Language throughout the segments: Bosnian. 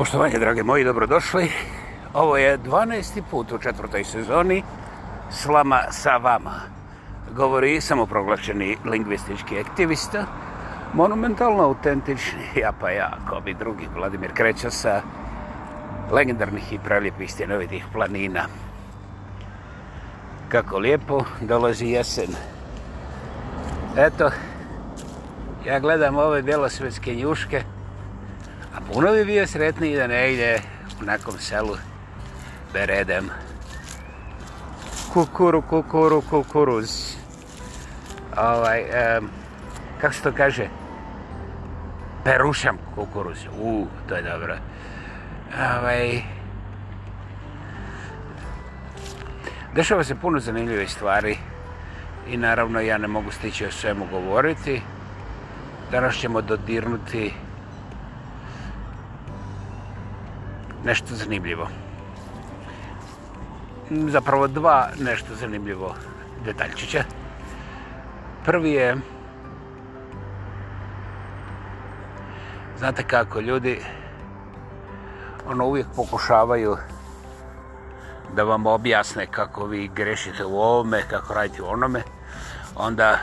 Poštovanje, drage moji, dobrodošli. Ovo je 12. put u četvrtoj sezoni Slama sa vama. Govori samoproglašeni lingvistički aktivist, monumentalno autentični, ja pa ja, ko bi drugi, Vladimir Kreća sa legendarnih i preljepih stjenovitih planina. Kako lijepo, dolazi jesen. Eto, ja gledam ove bjelosvetske njuške, A puno bi bio sretniji da ne ide u nekom selu beredem. Kukuru, kukuru, kukuruz. Ovaj, um, kako se to kaže? Perušam kukuruz. U, to je dobro. Ovaj, Dešava se puno zanimljive stvari i naravno ja ne mogu stići o svemu govoriti. Danas ćemo dodirnuti uh, nešto zanimljivo. Zapravo dva nešto zanimljivo detaljčića. Prvi je, znate kako ljudi, ono uvijek pokušavaju da vam objasne kako vi grešite u ovome, kako radite u onome, onda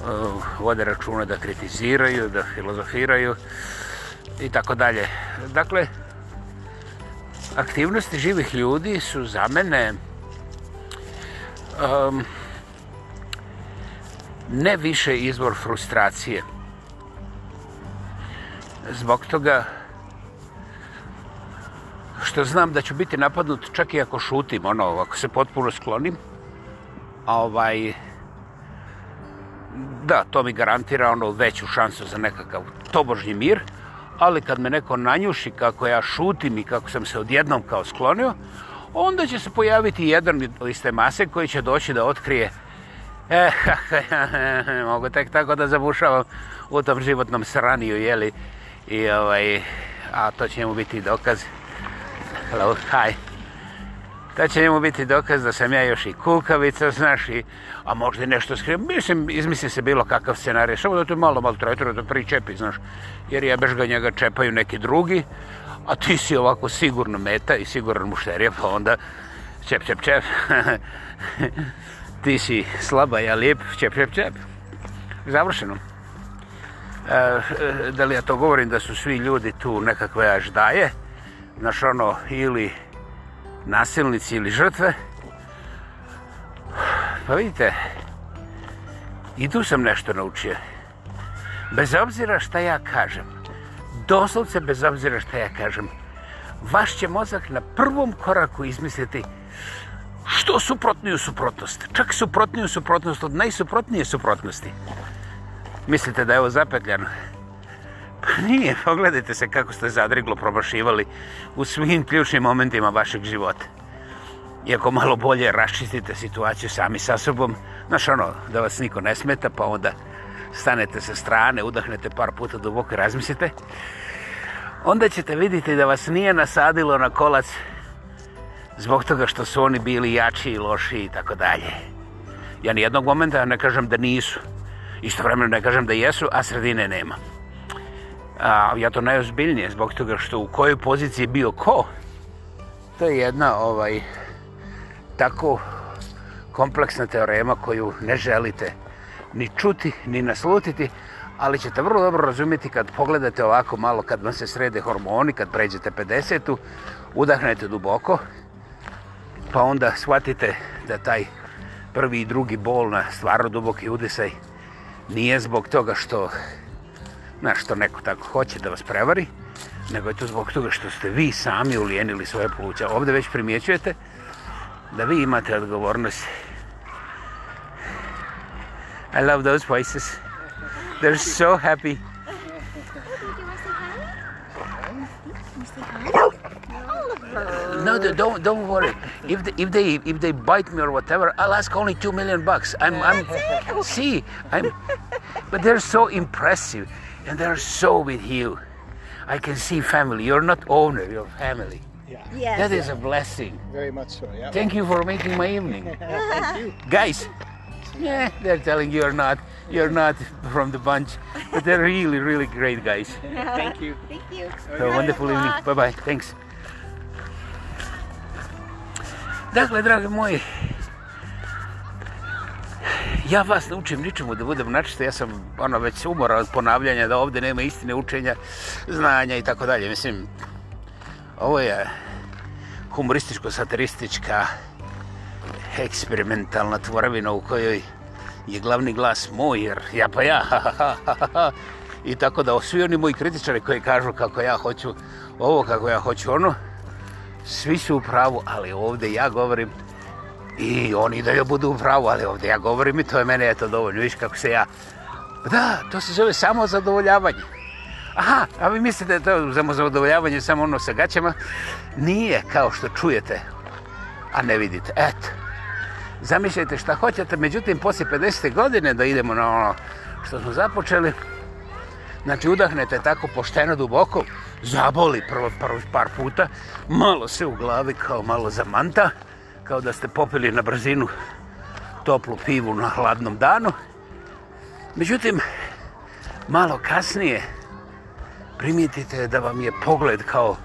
uh, vode računa da kritiziraju, da filozofiraju, i tako dalje. Dakle, aktivnosti živih ljudi su za mene um, ne više izvor frustracije. Zbog toga što znam da ću biti napadnut čak i ako šutim, ono, ako se potpuno sklonim, ovaj, da, to mi garantira ono veću šansu za nekakav tobožnji mir, ali kad me neko nanjuši kako ja šutim i kako sam se odjednom kao sklonio, onda će se pojaviti jedan iz te mase koji će doći da otkrije e, mogu tek tako da zabušavam u tom životnom sraniju, jeli? I ovaj, a to će mu biti dokaz. Hello, hi da će njemu biti dokaz da sam ja još i kukavica, znaš, i, a možda nešto skrivo. Mislim, izmisli se bilo kakav scenarij, samo da te malo, malo trajtora da pričepi, znaš, jer ja bež ga njega čepaju neki drugi, a ti si ovako sigurno meta i siguran mušterija, pa onda čep, čep, čep. ti si slaba, ja lijep, čep, čep, čep. Završeno. E, e, da li ja to govorim da su svi ljudi tu nekakve aždaje, znaš, ono, ili nasilnici ili žrtve. Pa vidite, i tu sam nešto naučio. Bez obzira šta ja kažem, doslovce bez obzira šta ja kažem, vaš će mozak na prvom koraku izmisliti što suprotniju suprotnost. Čak suprotniju suprotnost od najsuprotnije suprotnosti. Mislite da je ovo zapetljano? nije, pogledajte se kako ste zadriglo promašivali u svim ključnim momentima vašeg života. Iako malo bolje raščistite situaciju sami sa sobom, znaš ono, da vas niko ne smeta, pa onda stanete sa strane, udahnete par puta duboko i razmislite, onda ćete vidjeti da vas nije nasadilo na kolac zbog toga što su oni bili jači i loši i tako dalje. Ja ni jednog momenta ne kažem da nisu. Istovremeno ne kažem da jesu, a sredine nema. Nema a, ja to najozbiljnije zbog toga što u kojoj poziciji je bio ko, to je jedna ovaj tako kompleksna teorema koju ne želite ni čuti, ni naslutiti, ali ćete vrlo dobro razumjeti kad pogledate ovako malo, kad vam se srede hormoni, kad pređete 50-u, udahnete duboko, pa onda shvatite da taj prvi i drugi bol na stvarno duboki udisaj nije zbog toga što nešto neko tako hoće da vas prevari, nego je to zbog toga što ste vi sami ulijenili svoje pluća. Ovdje već primjećujete da vi imate odgovornost. I love those places. They're so happy. No, don't don't worry. If the, if they if they bite me or whatever, I'll ask only two million bucks. I'm I'm see I'm, but they're so impressive. and they're so with you. I can see family. You're not owner, you're family. Yeah. Yes. That is a blessing. Very much so, yeah. Thank you for making my evening. Thank you. Guys, yeah, they're telling you're not you're not from the bunch, but they're really, really great guys. Thank you. Thank you. Have a wonderful evening. Bye bye. Thanks. Dakle, dragi moji, Ja vas ne učim ničemu da budem načista, ja sam ono, već umoran od ponavljanja da ovdje nema istine učenja, znanja i tako dalje. Mislim, ovo je humorističko-satiristička eksperimentalna tvorevina u kojoj je glavni glas moj, jer ja pa ja, I tako da svi oni moji kritičari koji kažu kako ja hoću ovo, kako ja hoću ono, svi su u pravu, ali ovdje ja govorim i oni da joj budu u pravu, ali ovdje ja govorim i to je mene, eto, dovoljno, viš kako se ja... Da, to se zove samo zadovoljavanje. Aha, a vi mislite da je to samo zadovoljavanje, samo ono sa gaćama? Nije, kao što čujete, a ne vidite. Eto, zamišljajte šta hoćete, međutim, poslije 50. godine da idemo na ono što smo započeli, znači udahnete tako pošteno, duboko, zaboli prvo, prvo par puta, malo se u glavi kao malo zamanta, manta, kao da ste popili na brzinu toplu pivu na hladnom danu. Međutim, malo kasnije primijetite da vam je pogled kao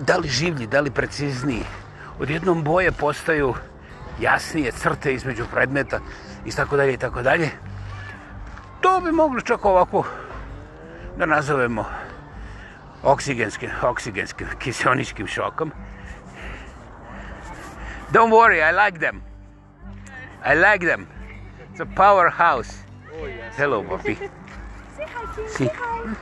da li življi, da li precizniji. Odjednom boje postaju jasnije crte između predmeta i tako dalje i tako dalje. To bi mogli čak ovako da nazovemo oksigenskim, oksigenskim, kiseoničkim šokom. Don't worry, I like them. I like them. It's a powerhouse. Oh, yes. Hello, Bobby. Say hi, Say hi.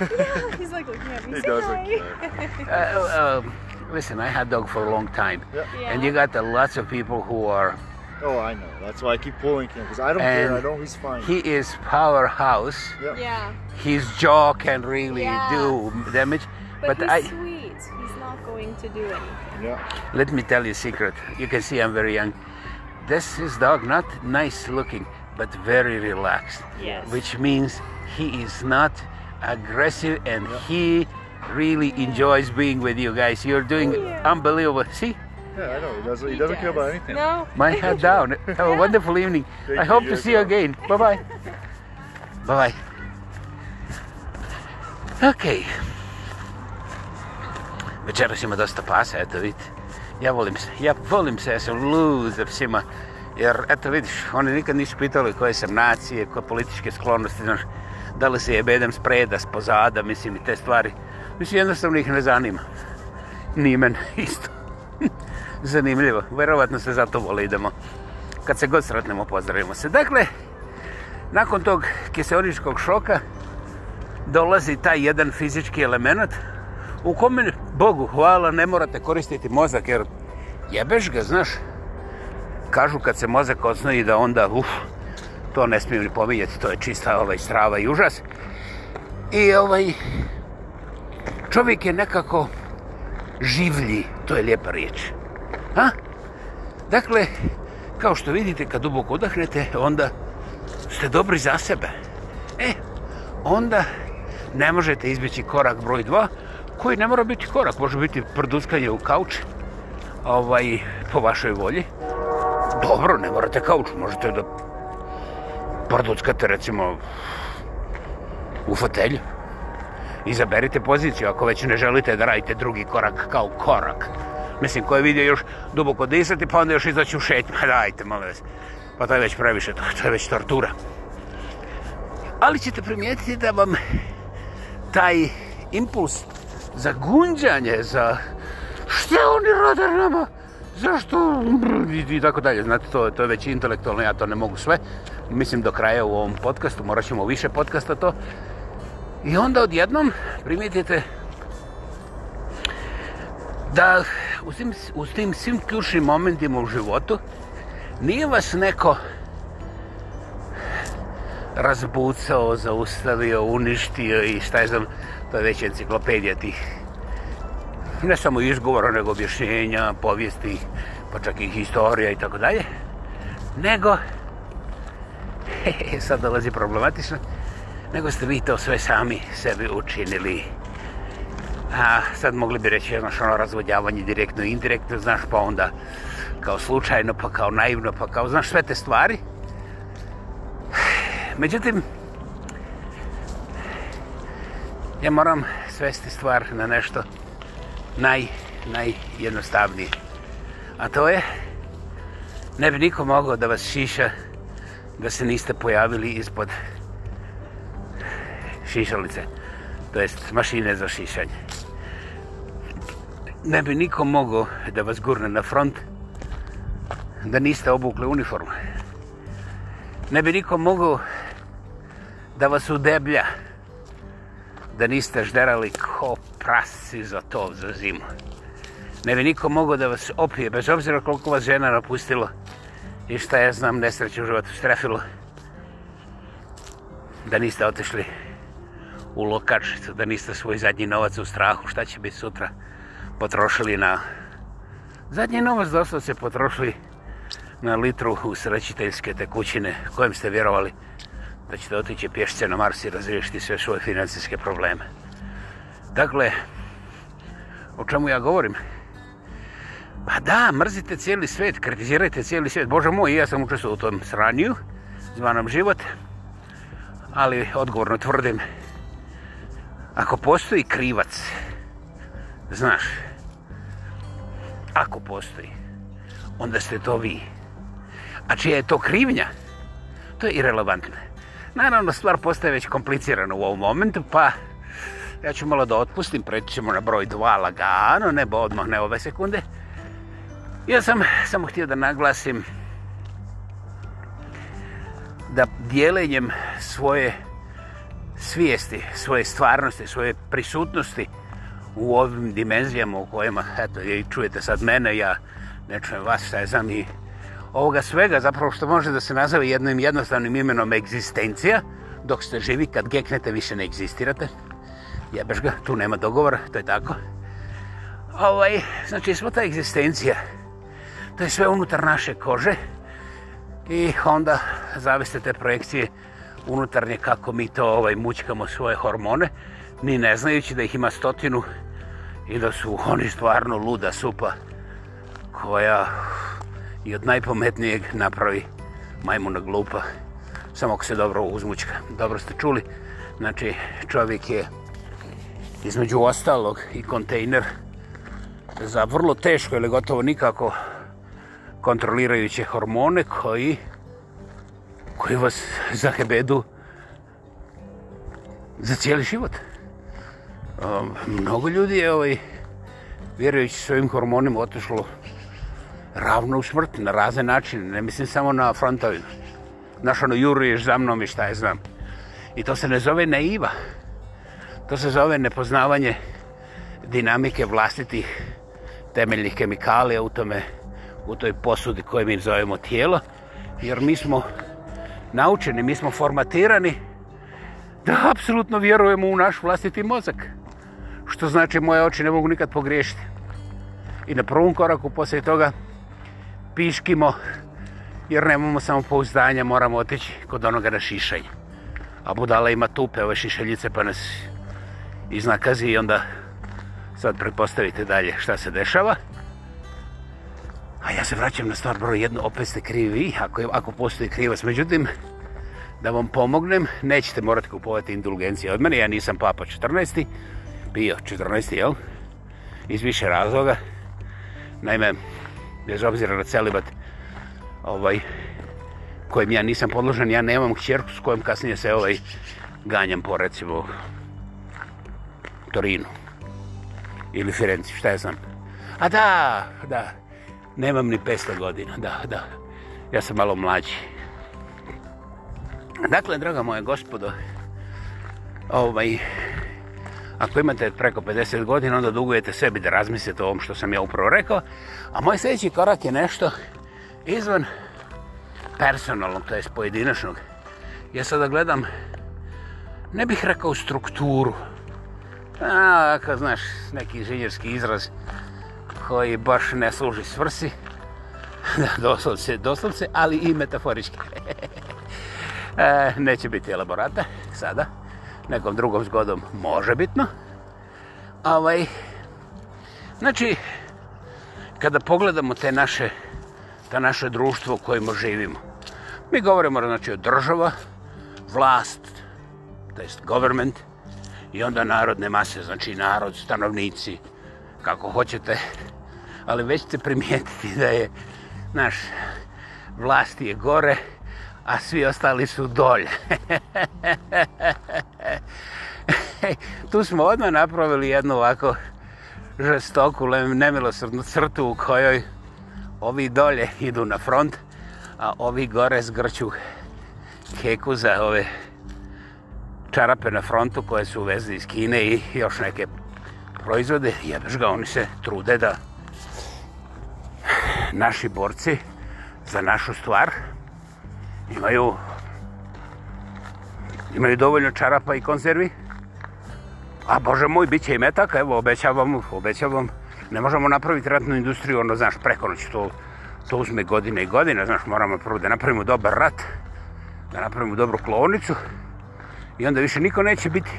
yeah, he's like looking at me. He Say hi. uh, oh, um, listen, I had dog for a long time, yeah. Yeah. and you got the lots of people who are. Oh, I know. That's why I keep pulling him because I don't care. I know he's fine. He is powerhouse. Yeah. yeah. His jaw can really do damage. But, but he's I, sweet. He's not going to do anything. Yeah. Let me tell you a secret. You can see I'm very young. This is dog not nice looking, but very relaxed. Yes. Which means he is not aggressive and yeah. he really enjoys being with you guys. You're doing oh, yeah. unbelievable. See? Yeah, I know. He doesn't, he, he doesn't does. care about anything. No. My head down. Have a wonderful evening. Thank I hope you to see well. you again. Bye bye. bye bye. Okay. večeras ima dosta pasa, eto vidite. Ja volim se, ja volim se, ja sam lud za psima. Jer, eto vidiš, oni nikad nisu pitali koje sam nacije, koje političke sklonosti, znaš, da li se jebedem spreda, spozada, mislim, i te stvari. Mislim, jednostavno ih ne zanima. Ni men, isto. Zanimljivo, verovatno se zato vole idemo. Kad se god sretnemo, pozdravimo se. Dakle, nakon tog kiseoničkog šoka, dolazi taj jedan fizički element, u kome, Bogu hvala, ne morate koristiti mozak, jer jebeš ga, znaš, kažu kad se mozak osnovi da onda, uf, to ne smiju ni pominjati, to je čista ovaj, strava i užas. I ovaj, čovjek je nekako življi, to je lijepa riječ. Ha? Dakle, kao što vidite, kad duboko udahnete, onda ste dobri za sebe. E, onda ne možete izbjeći korak broj koji ne mora biti korak, može biti prduskanje u kauč, ovaj, po vašoj volji. Dobro, ne morate kauč, možete da prduskate recimo u fotelju. Izaberite poziciju ako već ne želite da radite drugi korak kao korak. Mislim, ko je vidio još duboko disati, pa onda još izaći u šetnju. Dajte, molim vas. Pa to je već previše, to, to je već tortura. Ali ćete primijetiti da vam taj impuls, za gunđanje, za šta oni rade nama, zašto i, i tako dalje. Znate, to, to je već intelektualno, ja to ne mogu sve. Mislim, do kraja u ovom podcastu, morat ćemo više podcasta to. I onda odjednom primijetite da u tim, u tim svim ključnim momentima u životu nije vas neko razbucao, zaustavio, uništio i šta je znam, to je već enciklopedija tih ne samo izgovora, nego objašnjenja, povijesti, pa čak i historija i tako dalje, nego, he, he, sad dolazi problematično, nego ste vi to sve sami sebi učinili. A sad mogli bi reći, znaš, ono razvodjavanje direktno i indirektno, znaš, pa onda kao slučajno, pa kao naivno, pa kao, znaš, sve te stvari. Međutim, ja moram svesti stvar na nešto naj, najjednostavnije. A to je, ne bi niko mogao da vas šiša, da se niste pojavili ispod šišalice, to jest mašine za šišanje. Ne bi niko mogao da vas gurne na front, da niste obukli uniformu. Ne bi niko mogao da vas udeblja, da niste žderali ko prasi za to za zimu. Ne bi niko mogao da vas opije, bez obzira koliko vas žena napustila i šta ja znam, nesreće u životu strefilo. Da niste otešli u lokačicu, da niste svoj zadnji novac u strahu, šta će biti sutra potrošili na... Zadnji novac dosta se potrošili na litru usrećiteljske tekućine kojem ste vjerovali da ćete otići pješce na Mars i razriješiti sve svoje financijske probleme. Dakle, o čemu ja govorim? Pa da, mrzite cijeli svet, kritizirajte cijeli svet. Bože moj, ja sam učestvo u tom sranju, zvanom život, ali odgovorno tvrdim, ako postoji krivac, znaš, ako postoji, onda ste to vi. A čija je to krivnja? To je irrelevantno. Naravno, stvar postaje već komplicirana u ovom momentu, pa ja ću malo da otpustim, preći ćemo na broj 2 lagano, ne bo odmah ne ove sekunde. Ja sam samo htio da naglasim da dijelenjem svoje svijesti, svoje stvarnosti, svoje prisutnosti u ovim dimenzijama u kojima, eto, čujete sad mene, ja ne čujem vas, ne znam i ovoga svega, zapravo što može da se nazove jednim jednostavnim imenom egzistencija, dok ste živi, kad geknete, više ne egzistirate. Jebeš ga, tu nema dogovora, to je tako. Ovaj, znači, smo ta egzistencija. To je sve unutar naše kože. I onda zaviste te projekcije unutarnje kako mi to ovaj, mućkamo svoje hormone, ni ne znajući da ih ima stotinu i da su oni stvarno luda supa koja i od najpometnijeg napravi majmuna glupa, samo ako se dobro uzmučka. Dobro ste čuli, znači čovjek je između ostalog i kontejner za vrlo teško ili gotovo nikako kontrolirajuće hormone koji, koji vas zahebedu za cijeli život. Ehm, mnogo ljudi je ovaj, vjerujući svojim hormonima otešlo ravno u smrt na razne načine, ne mislim samo na frontovi. Znaš ono, juriješ za mnom i šta je znam. I to se ne zove naiva. To se zove nepoznavanje dinamike vlastitih temeljnih kemikalija u tome, u toj posudi koje mi zovemo tijelo. Jer mi smo naučeni, mi smo formatirani da apsolutno vjerujemo u naš vlastiti mozak. Što znači moje oči ne mogu nikad pogriješiti. I na prvom koraku poslije toga piškimo, jer nemamo samo pouzdanja, moramo otići kod onoga na šišanje. A budala ima tupe ove šišeljice, pa nas iznakazi i onda sad pretpostavite dalje šta se dešava. A ja se vraćam na stvar broj jedno, opet ste krivi, ako, je, ako postoji krivac. Međutim, da vam pomognem, nećete morati kupovati indulgencije od mene, ja nisam papa 14. Bio 14. jel? Iz više razloga. Naime, bez obzira na celibat ovaj, kojem ja nisam podložen, ja nemam kćerku s kojom kasnije se ovaj ganjam po recimo Torinu ili Firenci, šta ja znam. A da, da, nemam ni 500 godina, da, da, ja sam malo mlađi. Dakle, draga moja gospodo, ovaj, Ako imate preko 50 godina, onda dugujete sebi da razmislite o ovom što sam ja upravo rekao. A moj sljedeći korak je nešto izvan personalnog, to je pojedinačnog. Ja sada gledam, ne bih rekao strukturu. A, ako znaš, neki inženjerski izraz koji baš ne služi svrsi. doslovce, doslovce, ali i metaforički. e, neće biti elaborata sada nekom drugom zgodom može bitno. Ovaj, znači, kada pogledamo te naše, ta naše društvo u kojima živimo, mi govorimo znači, o država, vlast, to jest government, i onda narodne mase, znači narod, stanovnici, kako hoćete, ali već ste primijetiti da je naš vlast je gore, a svi ostali su dolje. tu smo odmah napravili jednu ovako žestoku, nemilosrdnu crtu u kojoj ovi dolje idu na front, a ovi gore zgrću keku za ove čarape na frontu koje su uvezli iz Kine i još neke proizvode. Jebeš ga, oni se trude da naši borci za našu stvar imaju imaju dovoljno čarapa i konzervi. A bože moj, bit će i metak, evo, obećavam, obećavam. Ne možemo napraviti ratnu industriju, ono, znaš, preko noći to, to uzme godine i godine, znaš, moramo prvo da napravimo dobar rat, da napravimo dobru klovnicu i onda više niko neće biti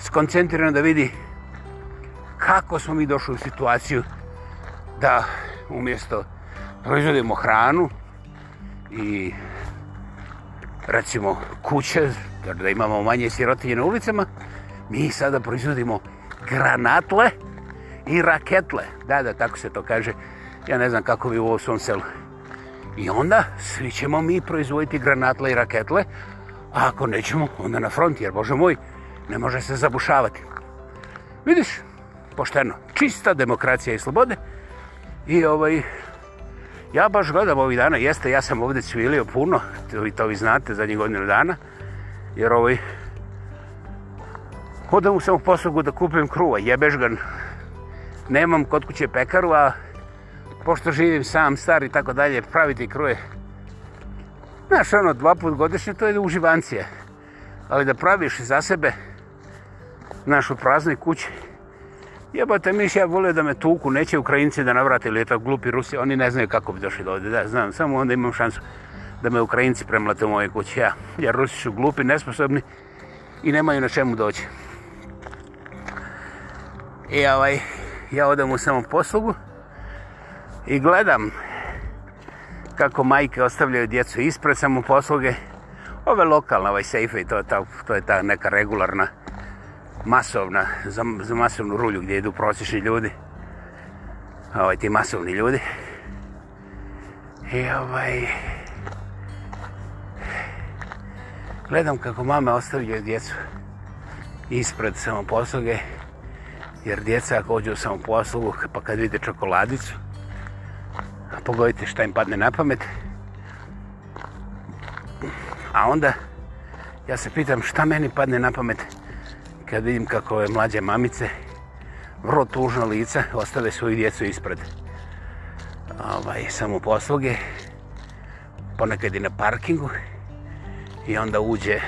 skoncentriran da vidi kako smo mi došli u situaciju da umjesto proizvodimo hranu i recimo kuće, da imamo manje sirotinje na ulicama, mi sada proizvodimo granatle i raketle. Da, da, tako se to kaže. Ja ne znam kako vi u ovom selu. I onda svi ćemo mi proizvoditi granatle i raketle, a ako nećemo, onda na front, jer, Bože moj, ne može se zabušavati. Vidiš, pošteno, čista demokracija i slobode. I ovaj, ja baš gledam ovih dana, jeste, ja sam ovdje cvilio puno, to vi, to vi znate, zadnjih godinu dana, jer ovaj, Kodem u samo poslugu da kupim kruva, jebeš ga. Nemam kod kuće pekaru, a pošto živim sam, star i tako dalje, praviti kruje. Znaš, ono, dva put godišnje, to je uživancija. Ali da praviš za sebe našu praznoj kući, jebate miš, ja volio da me tuku, neće Ukrajinci da navrate ili to glupi Rusi, oni ne znaju kako bi došli do ovdje, da, znam, samo onda imam šansu da me Ukrajinci premlate u moje kući, ja, jer Rusi su glupi, nesposobni i nemaju na čemu doći. I ovaj, ja odem u samom poslugu i gledam kako majke ostavljaju djecu ispred samom posluge. Ove lokalne, ovaj sejfe, to, je ta, to je ta neka regularna, masovna, za, za masovnu rulju gdje idu prosječni ljudi. Ovaj, ti masovni ljudi. I ovaj... Gledam kako mame ostavljaju djecu ispred samoposluge. posluge. Jer djeca ako ođu samo po oslugu, pa kad vide čokoladicu, a pogledajte šta im padne na pamet. A onda ja se pitam šta meni padne na pamet kad vidim kako ove mlađe mamice, vrlo tužna lica, ostave svoju djecu ispred ovaj, samoposluge, ponekad i na parkingu i onda uđe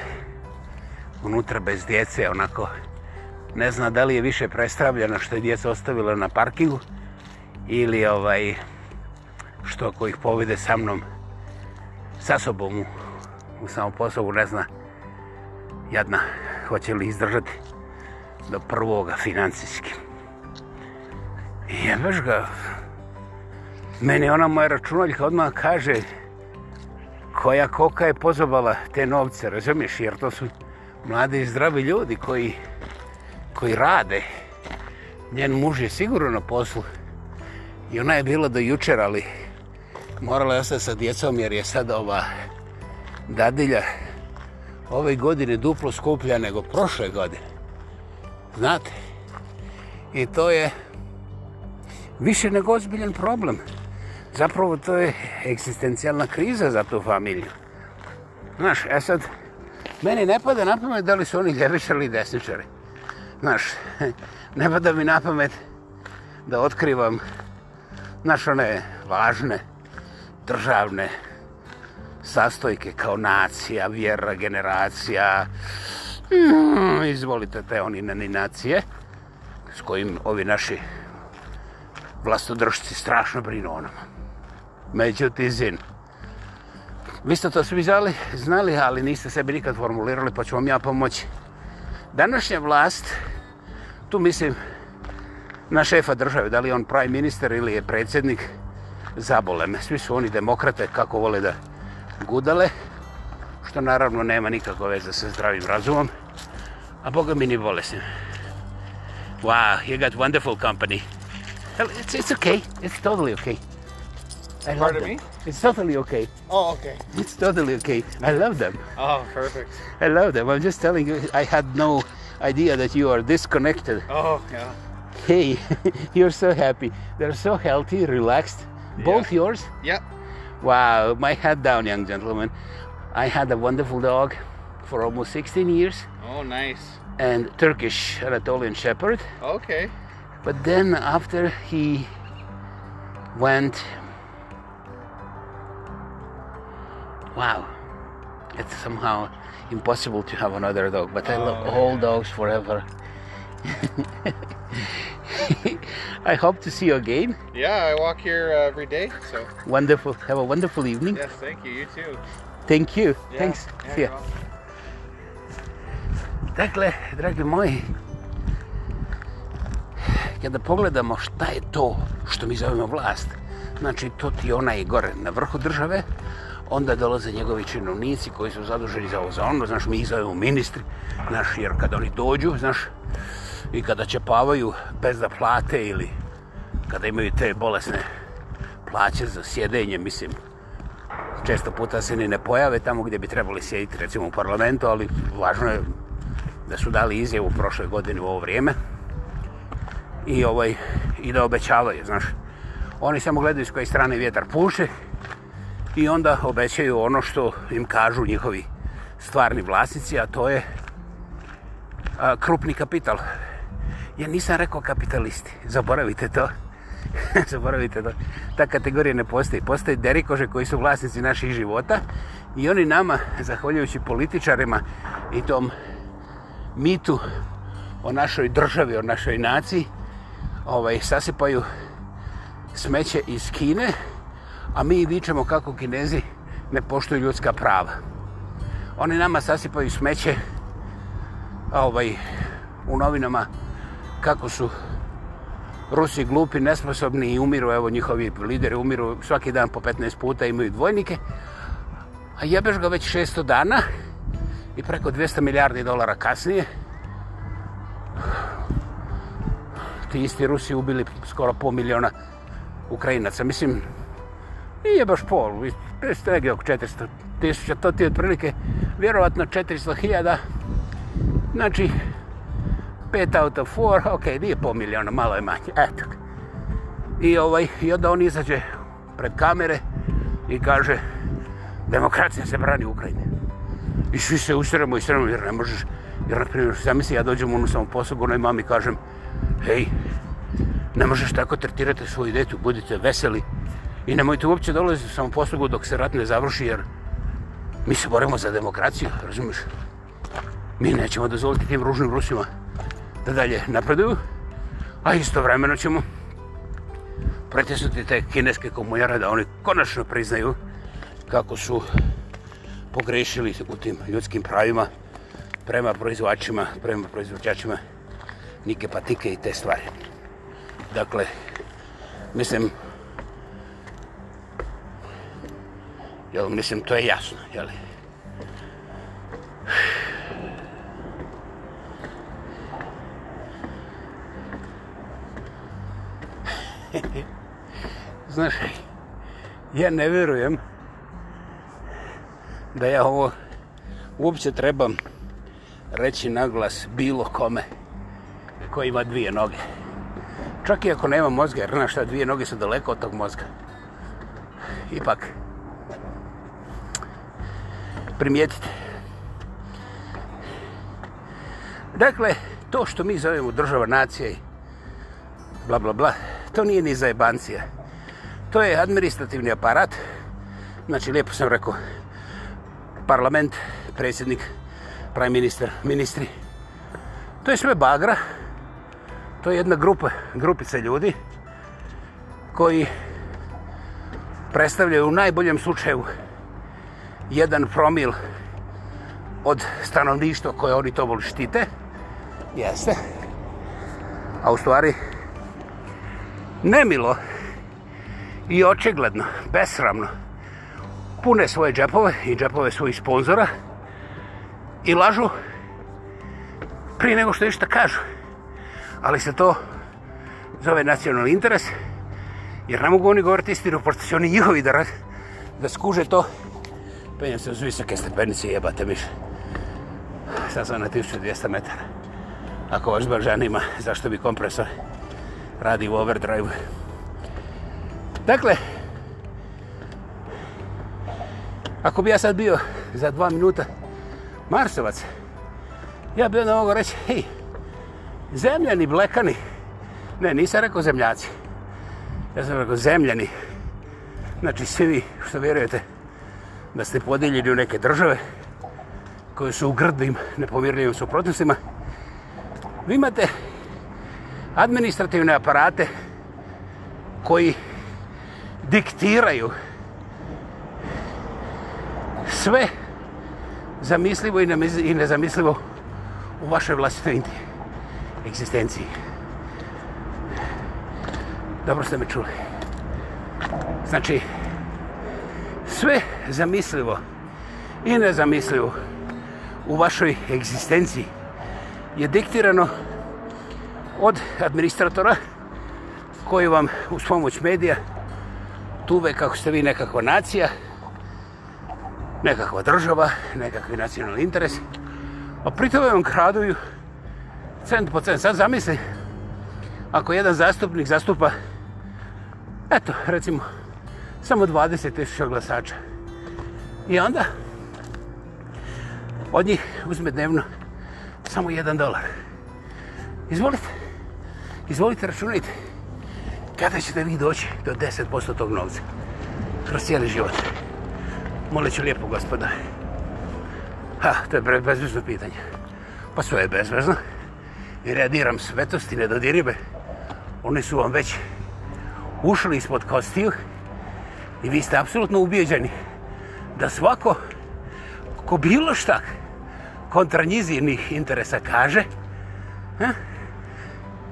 unutra bez djece, onako, ne zna da li je više prestravljena što je djeca ostavila na parkingu ili ovaj što ako ih povede sa mnom sa sobom u, u samoposlovu ne zna jadna hoće li izdržati do prvoga financijski i ja baš ga meni ona moja računaljka odmah kaže koja koka je pozobala te novce razumiješ jer to su mladi i zdravi ljudi koji koji rade. Njen muž je sigurno na poslu. I ona je bila do jučer, ali morala je ostati sa djecom jer je sad ova dadilja ove godine duplo skuplja nego prošle godine. Znate? I to je više nego ozbiljen problem. Zapravo to je egzistencijalna kriza za tu familiju. Znaš, e sad, meni ne pada na pamet da li su oni ljevičari ili desničari. Znaš, ne pada mi na pamet da otkrivam znaš, one važne državne sastojke kao nacija, vjera, generacija. Mm, izvolite te oni ni nacije s kojim ovi naši vlastodržci strašno brinu o nama. Međutim, zin. Vi ste to svi žali, znali, ali niste sebi nikad formulirali, pa ću vam ja pomoći. Današnja vlast tu mislim na šefa države, da li on prime minister ili je predsjednik, zabole me. Svi su oni demokrate kako vole da gudale, što naravno nema nikakve veze sa zdravim razumom, a boga mi ni bolesnim. Wow, you got wonderful company. It's, it's okay, it's totally okay. I love Pardon them. me? It's totally okay. Oh, okay. It's totally okay. I love them. Oh, perfect. I love them. I'm just telling you, I had no... idea that you are disconnected. Oh, yeah. Hey, you're so happy. They're so healthy, relaxed. Yeah. Both yours? Yep. Wow, my head down, young gentleman. I had a wonderful dog for almost 16 years. Oh, nice. And Turkish Anatolian Shepherd. Okay. But then after he went, wow, it's somehow impossible to have another dog. But I love all oh, dogs forever. I hope to see you again. Yeah, I walk here uh, every day. So wonderful. Have a wonderful evening. Yes, thank you. You too. Thank you. Yeah, Thanks. Yeah, see Dakle, dragi moji, kada pogledamo šta je to što mi zovemo vlast, znači to ti ona je gore na vrhu države, onda dolaze njegovi činovnici koji su zaduženi za ovo za ono, znaš, mi ih zovemo ministri, znaš, jer kad oni dođu, znaš, i kada će pavaju bez da plate ili kada imaju te bolesne plaće za sjedenje, mislim, često puta se ni ne pojave tamo gdje bi trebali sjediti, recimo u parlamentu, ali važno je da su dali izjavu prošle godine u ovo vrijeme i, ovaj, i da obećavaju, znaš. Oni samo gledaju s koje strane vjetar puše i onda obećaju ono što im kažu njihovi stvarni vlasnici, a to je a, krupni kapital. Ja nisam rekao kapitalisti, zaboravite to. zaboravite to. Ta kategorija ne postoji. Postoje derikože koji su vlasnici naših života i oni nama, zahvaljujući političarima i tom mitu o našoj državi, o našoj naciji, ovaj, sasipaju smeće iz Kine, a mi vičemo kako kinezi ne poštuju ljudska prava. Oni nama sasipaju smeće ovaj, u novinama kako su Rusi glupi, nesposobni i umiru, evo njihovi lideri umiru svaki dan po 15 puta, imaju dvojnike. A jebeš ga već 600 dana i preko 200 milijardi dolara kasnije. Ti isti Rusi ubili skoro pol miliona Ukrajinaca. Mislim, nije baš pol, prešte negdje oko 400 tisuća, to ti je otprilike vjerovatno 400 hiljada, znači 5 out of 4, okej, okay, nije pol miliona, malo je manje, eto. I, ovaj, I onda on izađe pred kamere i kaže demokracija se brani Ukrajine. I svi se usremo i sremo jer ne možeš, jer na primjer, ja mislim, ja dođem u onu samu posobu, onaj mami kažem, hej, ne možeš tako tretirati svoju detu, budite veseli, i nemojte uopće dolaziti u samoposlugu dok se rat ne završi, jer mi se boremo za demokraciju, razumiješ? Mi nećemo dozvoliti tim ružnim Rusima da dalje napreduju, a istovremeno ćemo pretisnuti te kineske komunjare da oni konačno priznaju kako su pogrešili u tim ljudskim pravima prema proizvačima, prema proizvođačima nike patike i te stvari. Dakle, mislim, Jel, mislim, to je jasno, jel? Znaš, ja ne vjerujem da ja ovo uopće trebam reći naglas bilo kome ko ima dvije noge. Čak i ako nema mozga, jer znaš šta, dvije noge su daleko od tog mozga. Ipak, primijetiti. Dakle, to što mi zovemo država nacija i bla bla bla, to nije ni zajebancija. To je administrativni aparat, znači lijepo sam rekao, parlament, predsjednik, prime minister, ministri. To je sve bagra, to je jedna grupa, grupica ljudi koji predstavljaju u najboljem slučaju jedan promil od stanovništva koje oni to voli štite. Jeste. A u stvari, nemilo i očigledno, besramno, pune svoje džepove i džepove svojih sponzora i lažu prije nego što ništa kažu. Ali se to zove nacionalni interes, jer ne mogu oni govoriti istinu, pošto će oni njihovi da, da skuže to penjem se uz visoke stepenice i jebate miš. Sad sam na 1200 metara. Ako vas baš zanima, zašto bi kompresor radi u overdrive. Dakle, ako bi ja sad bio za dva minuta Marsovac, ja bi onda mogo reći, hej, zemljani blekani, ne, nisam rekao zemljaci, ja sam rekao zemljani, znači svi vi što vjerujete, da ste podijeljeni u neke države koje su u grdnim, nepovjerljivim suprotnostima. Vi imate administrativne aparate koji diktiraju sve zamislivo i nezamislivo u vašoj vlastitoj egzistenciji. Dobro ste me čuli. Znači, sve zamislivo i nezamislivo u vašoj egzistenciji je diktirano od administratora koji vam uz pomoć medija tuve kako ste vi nekakva nacija, nekakva država, nekakvi nacionalni interes, a pri tome vam kraduju cent po cent. Sad zamisli, ako jedan zastupnik zastupa, eto, recimo, samo 20.000 glasača. I onda od njih uzme dnevno samo 1 dolar. Izvolite, izvolite, računajte kada ćete vi doći do 10% tog novca kroz cijeli život. Moleću lijepo, gospoda. Ha, to je bezbezno pitanje. Pa sve je bezbezno. I readiram svetosti nedodiribe. One su vam već ušli ispod kostiju I vi ste apsolutno ubijeđeni da svako ko bilo šta kontra njizirnih interesa kaže, ha?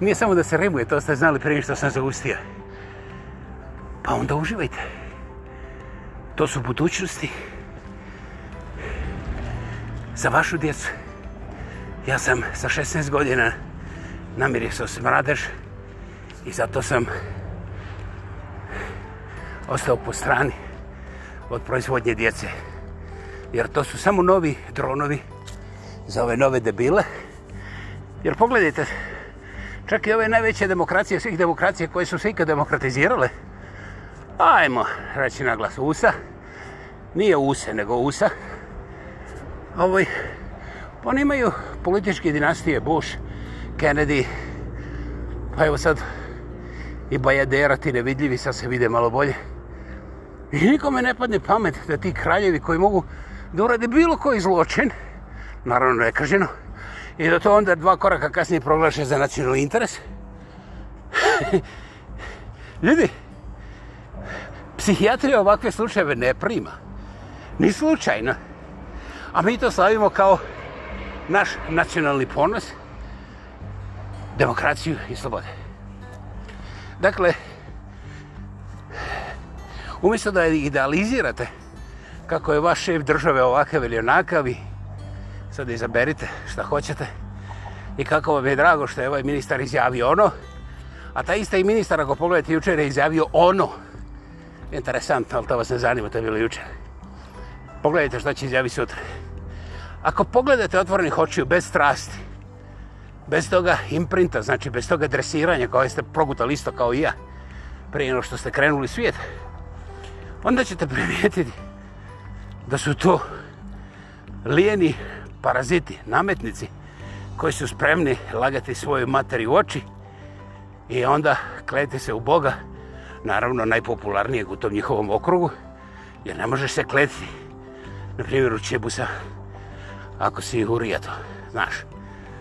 nije samo da se remuje, to ste znali prije što sam zaustio. Pa onda uživajte. To su budućnosti za vašu djecu. Ja sam sa 16 godina namirio se o smradež i zato sam ostao po strani od proizvodnje djece. Jer to su samo novi dronovi za ove nove debile. Jer pogledajte, čak i ove najveće demokracije, svih demokracije koje su se ikad demokratizirale, ajmo reći na glas USA, nije USA nego USA, ovoj, oni imaju političke dinastije Bush, Kennedy, pa evo sad i Bajadera, ti nevidljivi, sad se vide malo bolje, I nikome ne padne pamet da ti kraljevi koji mogu da urade bilo koji zločin, naravno nekaženo, i da to onda dva koraka kasnije proglaše za nacionalni interes. Ljudi, psihijatrija ovakve slučajeve ne prima. Ni slučajno. A mi to slavimo kao naš nacionalni ponos, demokraciju i slobode. Dakle, Umjesto da idealizirate kako je vaš šef države ovakav ili onakav i sad izaberite šta hoćete i kako vam je drago što je ovaj ministar izjavio ono, a ta ista i ministar ako pogledate jučer je izjavio ono. Interesantno, ali to vas ne zanima, to je bilo jučer. Pogledajte šta će izjaviti sutra. Ako pogledate otvorenih očiju bez strasti, bez toga imprinta, znači bez toga dresiranja koje ste progutali isto kao i ja, prije no što ste krenuli svijet, svijet, onda ćete primijetiti da su to lijeni paraziti, nametnici, koji su spremni lagati svoju materi u oči i onda kleti se u Boga, naravno najpopularnijeg u tom njihovom okrugu, jer ne možeš se kletiti, na primjer, u Čebusa, ako si hurija to, znaš,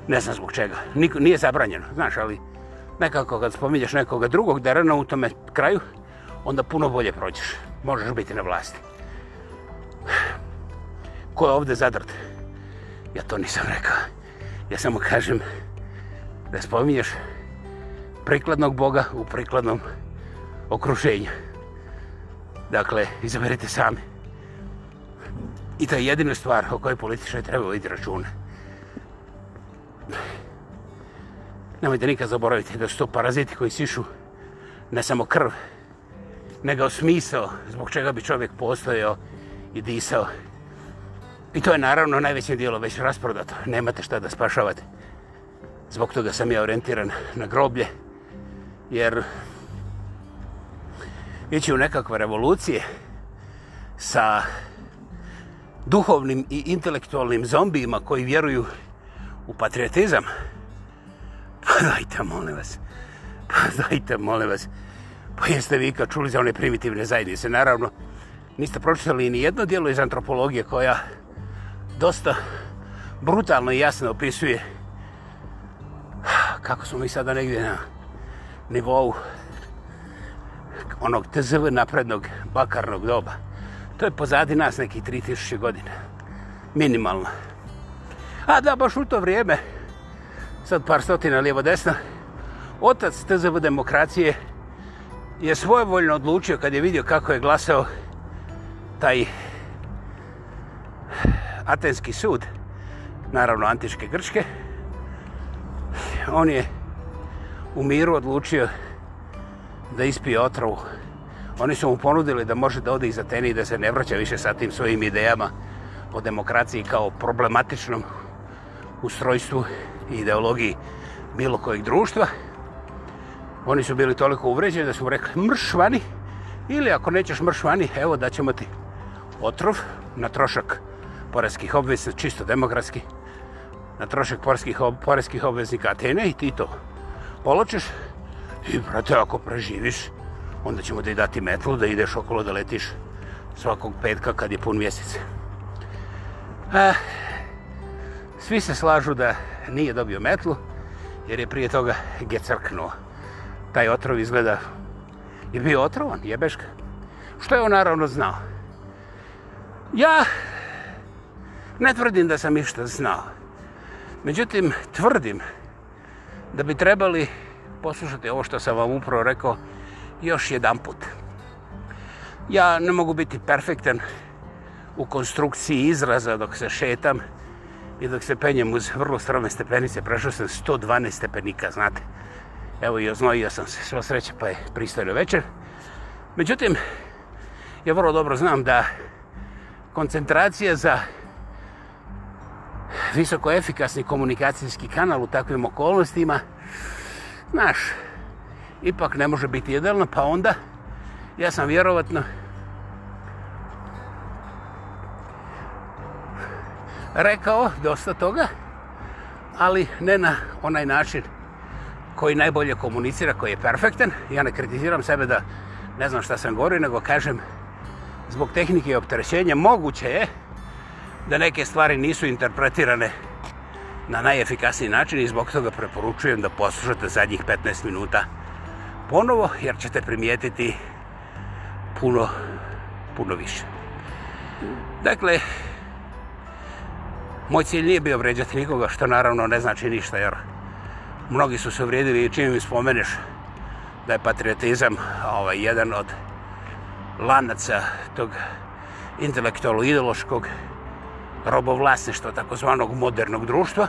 ne znam zbog čega, Niko, nije zabranjeno, znaš, ali nekako kad spominješ nekoga drugog, da je rano u tome kraju, onda puno bolje prođeš. Možeš biti na vlasti. Ko je ovde zadrt? Ja to nisam rekao. Ja samo kažem da spominješ prikladnog Boga u prikladnom okruženju. Dakle, izaberite sami. I to je jedina stvar o kojoj političaj treba vidjeti računa. Nemojte nikad zaboraviti da su to paraziti koji sišu ne samo krv, nego smisao zbog čega bi čovjek postojao i disao. I to je naravno najveće dijelo već rasprodato. Nemate šta da spašavate. Zbog toga sam ja orijentiran na groblje. Jer ići u nekakve revolucije sa duhovnim i intelektualnim zombijima koji vjeruju u patriotizam. Pa dajte, molim vas. Pa dajte, molim vas. Pa jeste vi ikad čuli za one primitivne zajednice, naravno. Niste pročitali ni jedno dijelo iz antropologije koja dosta brutalno i jasno opisuje kako smo mi sada negdje na nivou onog tzv. naprednog bakarnog doba. To je pozadi nas nekih 3000 godina. Minimalno. A da, baš u to vrijeme, sad par stotina lijevo desno, otac tzv. demokracije je je svojevoljno odlučio kad je vidio kako je glasao taj Atenski sud, naravno antičke Grčke, on je u miru odlučio da ispije otrovu. Oni su mu ponudili da može da ode iz Ateni i da se ne vraća više sa tim svojim idejama o demokraciji kao problematičnom ustrojstvu i ideologiji bilo kojeg društva. Oni su bili toliko uvređeni da su rekli mršvani ili ako nećeš mršvani, evo da ćemo ti otrov na trošak poreskih obveznika, čisto demokratski, na trošak poreskih, ob poreskih obveznika Atene i ti to poločeš i brate, ako preživiš, onda ćemo ti dati metlu da ideš okolo da letiš svakog petka kad je pun mjesec. Eh, svi se slažu da nije dobio metlu jer je prije toga gecrknuo taj otrov izgleda je bio otrovan, jebeš ga. Što je on naravno znao? Ja ne tvrdim da sam išta znao. Međutim, tvrdim da bi trebali poslušati ovo što sam vam upravo rekao još jedan put. Ja ne mogu biti perfektan u konstrukciji izraza dok se šetam i dok se penjem uz vrlo strome stepenice. Prešao sam 112 stepenika, znate. Evo i oznojio sam se, sva sreća pa je pristojno večer. Međutim, ja vrlo dobro znam da koncentracija za visoko efikasni komunikacijski kanal u takvim okolnostima, znaš, ipak ne može biti jedelno, pa onda ja sam vjerovatno rekao dosta toga, ali ne na onaj način koji najbolje komunicira, koji je perfektan. Ja ne kritiziram sebe da ne znam šta sam govorio, nego kažem zbog tehnike i opterećenja moguće je da neke stvari nisu interpretirane na najefikasniji način i zbog toga preporučujem da poslušate zadnjih 15 minuta ponovo, jer ćete primijetiti puno, puno više. Dakle, moj cilj nije bio vređati nikoga, što naravno ne znači ništa, jer... Jer mnogi su se vrijedili i čim mi spomeneš da je patriotizam ovaj, jedan od lanaca tog intelektualno ideološkog robovlasništva takozvanog modernog društva,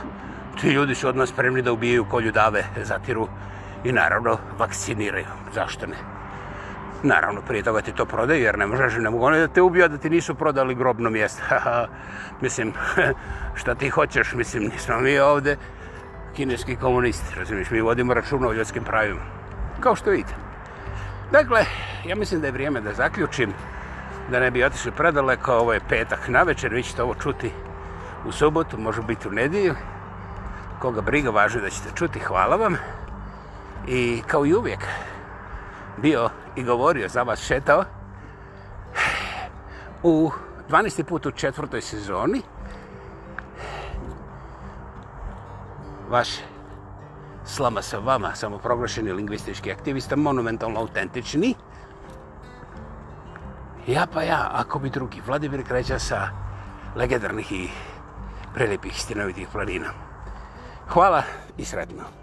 ti ljudi su od nas spremni da ubijaju kolju dave, zatiru i naravno vakciniraju. Zašto ne? Naravno, prije toga ti to prodaju, jer ne možeš, ne mogu oni da te ubiju, da ti nisu prodali grobno mjesto. mislim, šta ti hoćeš, mislim, nismo mi ovde kineski komunisti, razumiješ, mi vodimo računa o ljudskim pravima, kao što vidite. Dakle, ja mislim da je vrijeme da zaključim, da ne bi otišli predaleko, ovo je petak na večer, vi ćete ovo čuti u subotu, može biti u nediju, koga briga, važno da ćete čuti, hvala vam. I kao i uvijek, bio i govorio, za vas šetao, u 12. put u četvrtoj sezoni, vaš slama sa vama, samoproglašeni lingvistički aktivista, monumentalno autentični. Ja pa ja, ako bi drugi, Vladimir Kreća sa legendarnih i prelipih stinovitih planina. Hvala i sretno.